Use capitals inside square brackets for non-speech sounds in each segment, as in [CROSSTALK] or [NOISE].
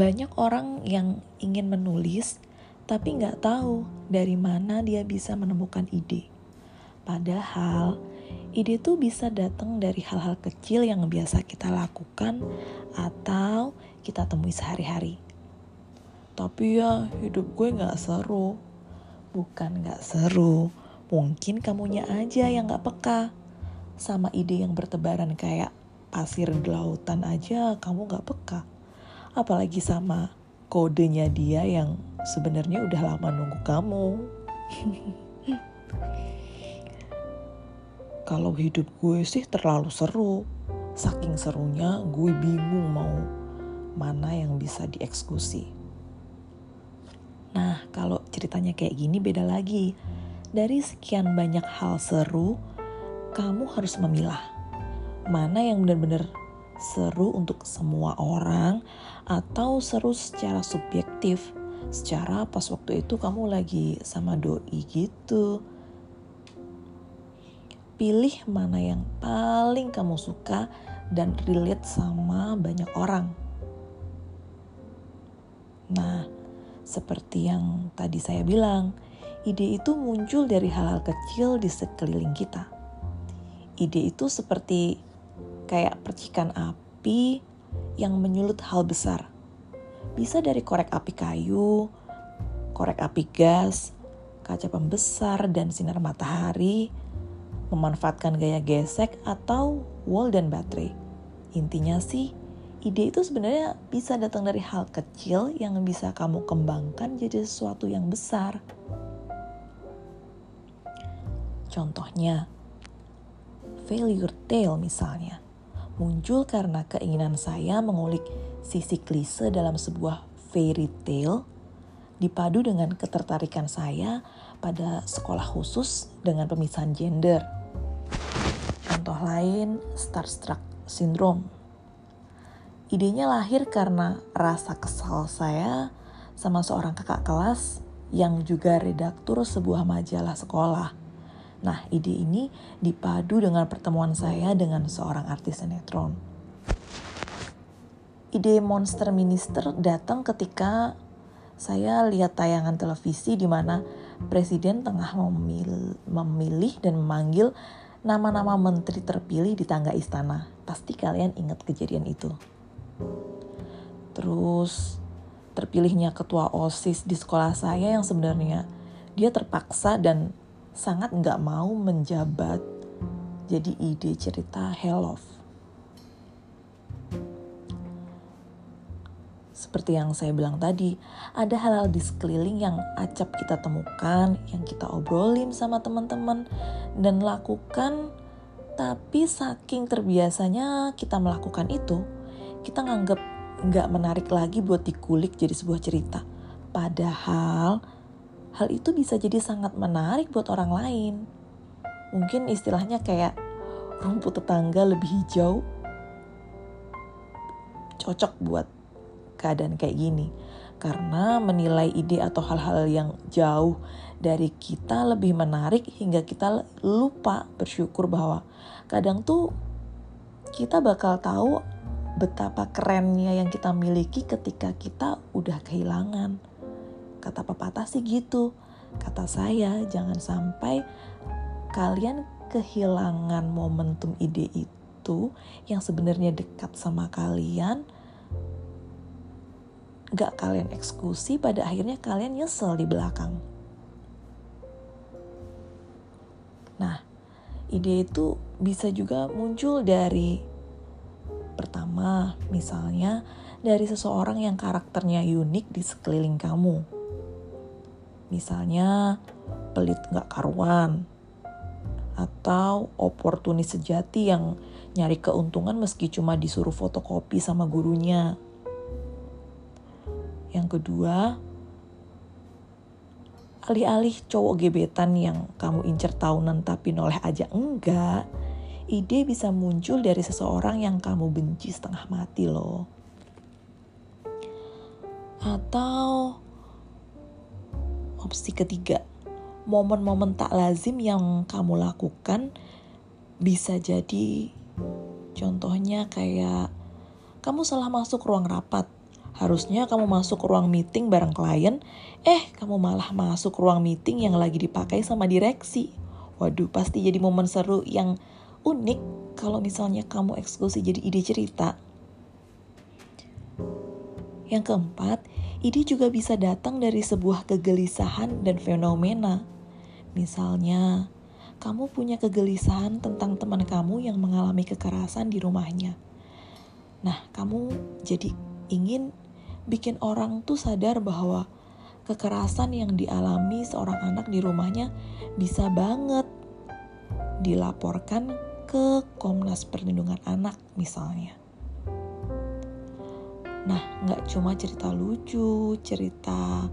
Banyak orang yang ingin menulis, tapi nggak tahu dari mana dia bisa menemukan ide. Padahal, ide itu bisa datang dari hal-hal kecil yang biasa kita lakukan atau kita temui sehari-hari. Tapi ya, hidup gue nggak seru. Bukan nggak seru, mungkin kamunya aja yang nggak peka. Sama ide yang bertebaran kayak pasir di lautan aja kamu nggak peka apalagi sama kodenya dia yang sebenarnya udah lama nunggu kamu. [LAUGHS] Kalau hidup gue sih terlalu seru. Saking serunya gue bingung mau mana yang bisa dieksekusi. Nah, kalau ceritanya kayak gini beda lagi. Dari sekian banyak hal seru, kamu harus memilah mana yang benar-benar seru untuk semua orang atau seru secara subjektif? Secara pas waktu itu kamu lagi sama doi gitu. Pilih mana yang paling kamu suka dan relate sama banyak orang. Nah seperti yang tadi saya bilang ide itu muncul dari hal-hal kecil di sekeliling kita. Ide itu seperti kayak percikan api yang menyulut hal besar. Bisa dari korek api kayu, korek api gas, kaca pembesar dan sinar matahari, memanfaatkan gaya gesek atau wall dan baterai. Intinya sih, ide itu sebenarnya bisa datang dari hal kecil yang bisa kamu kembangkan jadi sesuatu yang besar. Contohnya, failure tale misalnya muncul karena keinginan saya mengulik sisi klise dalam sebuah fairy tale dipadu dengan ketertarikan saya pada sekolah khusus dengan pemisahan gender. Contoh lain, Starstruck Syndrome. Idenya lahir karena rasa kesal saya sama seorang kakak kelas yang juga redaktur sebuah majalah sekolah Nah, ide ini dipadu dengan pertemuan saya dengan seorang artis sinetron. Ide Monster Minister datang ketika saya lihat tayangan televisi di mana presiden tengah memilih, memilih dan memanggil nama-nama menteri terpilih di tangga istana. Pasti kalian ingat kejadian itu. Terus terpilihnya ketua OSIS di sekolah saya yang sebenarnya dia terpaksa dan sangat nggak mau menjabat jadi ide cerita Helof. Seperti yang saya bilang tadi, ada hal-hal di sekeliling yang acap kita temukan, yang kita obrolin sama teman-teman, dan lakukan, tapi saking terbiasanya kita melakukan itu, kita nganggap nggak menarik lagi buat dikulik jadi sebuah cerita. Padahal hal itu bisa jadi sangat menarik buat orang lain. Mungkin istilahnya kayak rumput tetangga lebih hijau. Cocok buat keadaan kayak gini. Karena menilai ide atau hal-hal yang jauh dari kita lebih menarik hingga kita lupa bersyukur bahwa kadang tuh kita bakal tahu betapa kerennya yang kita miliki ketika kita udah kehilangan Kata pepatah sih gitu. Kata saya, jangan sampai kalian kehilangan momentum ide itu yang sebenarnya dekat sama kalian gak kalian eksekusi pada akhirnya kalian nyesel di belakang nah ide itu bisa juga muncul dari pertama misalnya dari seseorang yang karakternya unik di sekeliling kamu Misalnya pelit gak karuan, atau oportunis sejati yang nyari keuntungan meski cuma disuruh fotokopi sama gurunya. Yang kedua, alih-alih cowok gebetan yang kamu incer tahunan tapi noleh aja enggak, ide bisa muncul dari seseorang yang kamu benci setengah mati loh. Atau Opsi ketiga, momen-momen tak lazim yang kamu lakukan bisa jadi contohnya kayak kamu salah masuk ruang rapat Harusnya kamu masuk ruang meeting bareng klien, eh kamu malah masuk ruang meeting yang lagi dipakai sama direksi. Waduh, pasti jadi momen seru yang unik kalau misalnya kamu eksekusi jadi ide cerita. Yang keempat, ide juga bisa datang dari sebuah kegelisahan dan fenomena. Misalnya, kamu punya kegelisahan tentang teman kamu yang mengalami kekerasan di rumahnya. Nah, kamu jadi ingin bikin orang tuh sadar bahwa kekerasan yang dialami seorang anak di rumahnya bisa banget dilaporkan ke Komnas Perlindungan Anak misalnya. Nah, nggak cuma cerita lucu, cerita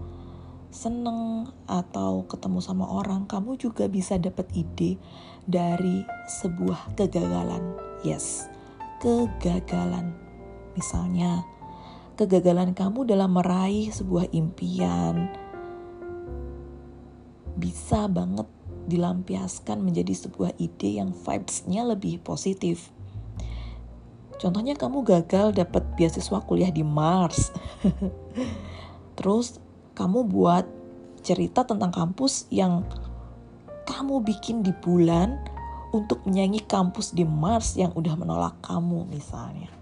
seneng atau ketemu sama orang, kamu juga bisa dapat ide dari sebuah kegagalan. Yes, kegagalan. Misalnya, kegagalan kamu dalam meraih sebuah impian bisa banget dilampiaskan menjadi sebuah ide yang vibes-nya lebih positif. Contohnya kamu gagal dapat beasiswa kuliah di Mars. [LAUGHS] Terus kamu buat cerita tentang kampus yang kamu bikin di bulan untuk menyanyi kampus di Mars yang udah menolak kamu misalnya.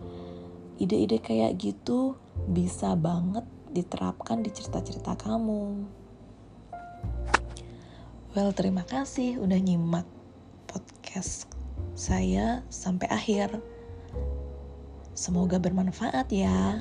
Ide-ide kayak gitu bisa banget diterapkan di cerita-cerita kamu. Well, terima kasih udah nyimak podcast saya sampai akhir. Semoga bermanfaat ya.